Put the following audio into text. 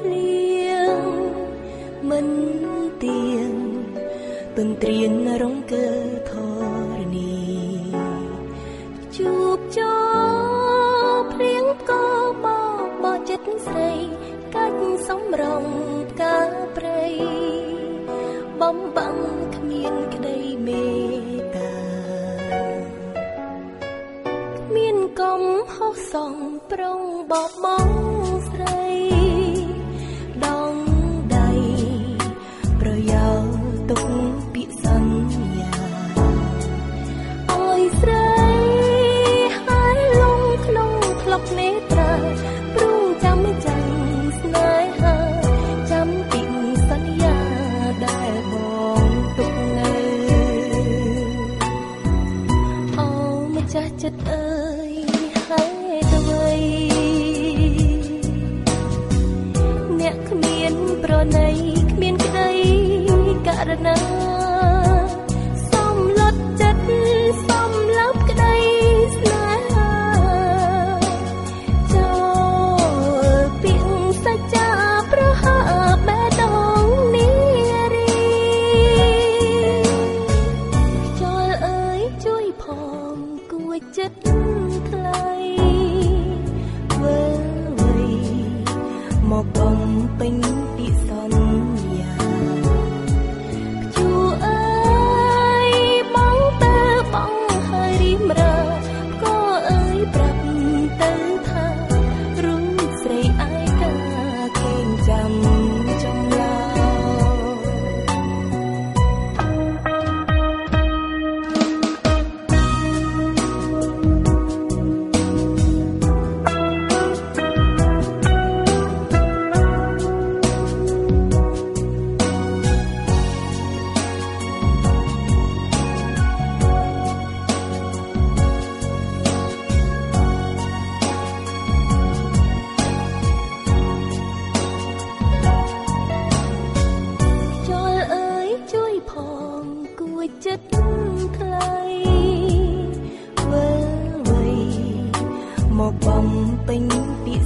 ភ្លៀងមិនទៀងទន្ទ្រានរងកើធរនីជួបចោភ្លៀងក៏បបោចិត្តស្រីកាច់សំរងកាព្រៃបំបាំងគ្មានក្តីមេ ងប្រងបបងស្រីដងដៃប្រយោទុកពីសន្យាអើយស្រីហើយលងក្នុងក្លុកនេត្រាព្រមចាំចាំស្នេហាចាំពីសន្យាដែលបងទុកនៅអូម្ចាស់ចិត្តអើយហើយ ណាសំលត់ចិត្តសំឡាប់ក្តីស្នេហាចូលពីងសច្ចាប្រហាបេះដូងនារីចូលអើយជួយផងគួចចិត្ត មកបំពេញពាក្យ